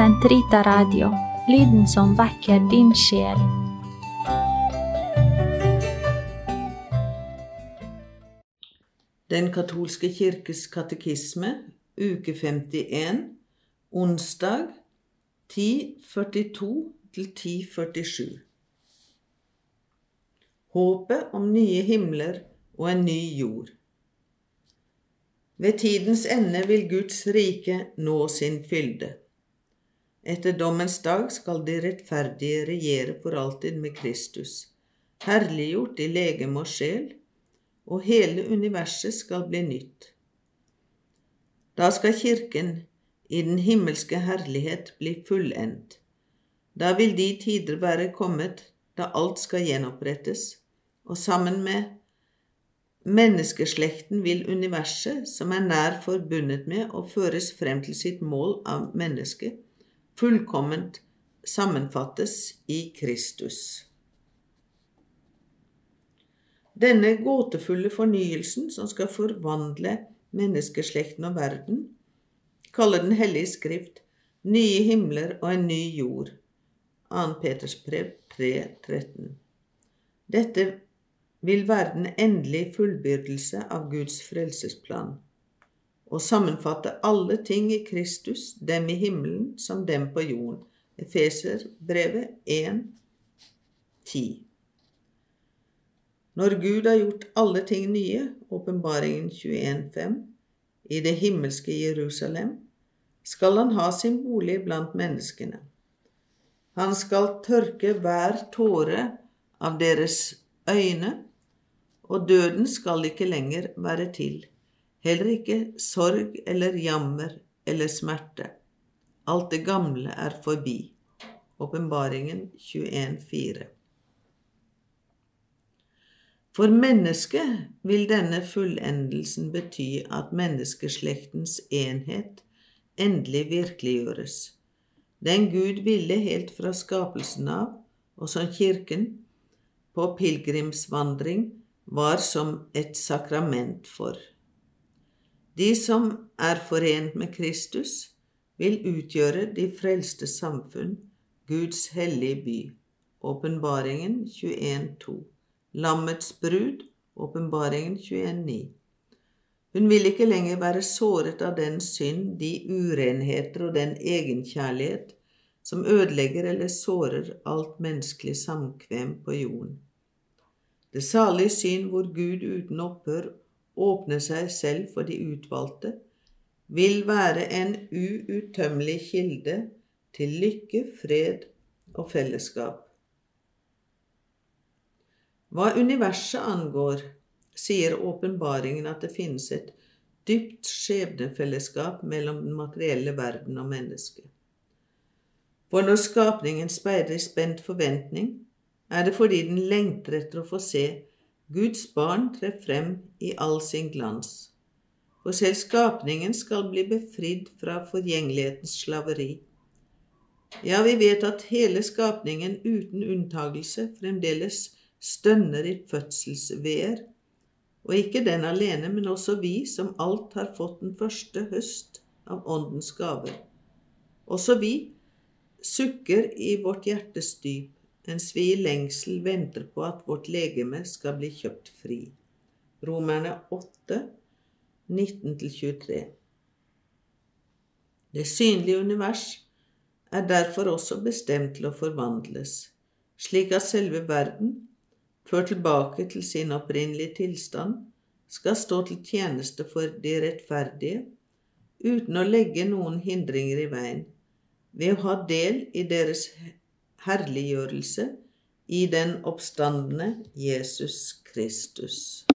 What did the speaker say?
Sentrita Radio, lyden som vekker din sjel. Den katolske kirkes katekisme, uke 51, onsdag 1042 til 1047. Håpet om nye himler og en ny jord. Ved tidens ende vil Guds rike nå sin fylde. Etter dommens dag skal de rettferdige regjere for alltid med Kristus, herliggjort i legeme og sjel, og hele universet skal bli nytt. Da skal Kirken i den himmelske herlighet bli fullendt. Da vil de tider være kommet da alt skal gjenopprettes, og sammen med menneskeslekten vil universet, som er nær forbundet med og føres frem til sitt mål av mennesket, fullkomment sammenfattes i Kristus. Denne gåtefulle fornyelsen som skal forvandle menneskeslekten og verden, kaller Den hellige skrift nye himler og en ny jord. 2. Peters brev 3.13. Dette vil være den endelige fullbyrdelse av Guds frelsesplan, og sammenfatte alle ting i Kristus, dem i himmelen som dem på jorden. Efeser brevet 1, 10. Når Gud har gjort alle ting nye, åpenbaringen 21.5, i det himmelske Jerusalem, skal han ha sin bolig blant menneskene. Han skal tørke hver tåre av deres øyne, og døden skal ikke lenger være til, heller ikke sorg eller jammer eller smerte. Alt det gamle er forbi. Åpenbaringen 21,4. For mennesket vil denne fullendelsen bety at menneskeslektens enhet endelig virkeliggjøres. Den Gud ville helt fra skapelsen av, og som Kirken på pilegrimsvandring var som et sakrament for. De som er forent med Kristus, vil utgjøre de frelste samfunn, Guds hellige by. Åpenbaringen 21.2. Lammets brud, åpenbaringen 21.9. Hun vil ikke lenger være såret av den synd, de urenheter og den egenkjærlighet som ødelegger eller sårer alt menneskelig samkvem på jorden. Det salige syn hvor Gud uten opphør åpner seg selv for de utvalgte, vil være en uuttømmelig kilde til lykke, fred og fellesskap. Hva universet angår, sier åpenbaringen at det finnes et dypt skjebnefellesskap mellom den materielle verden og mennesket. For når skapningen speider i spent forventning, er det fordi den lengter etter å få se Guds barn tre frem i all sin glans. For selv skapningen skal bli befridd fra forgjengelighetens slaveri. Ja, vi vet at hele skapningen uten unntagelse fremdeles stønner i fødselsveer og ikke den alene, men også vi som alt har fått den første høst av Åndens gaver. Også vi sukker i vårt hjertes dyp, mens vi i lengsel venter på at vårt legeme skal bli kjøpt fri. Romerne 8, 19-23. Det synlige univers er derfor også bestemt til å forvandles, slik at selve verden ført tilbake til sin opprinnelige tilstand, skal stå til tjeneste for de rettferdige, uten å legge noen hindringer i veien, ved å ha del i deres herliggjørelse i den oppstandende Jesus Kristus.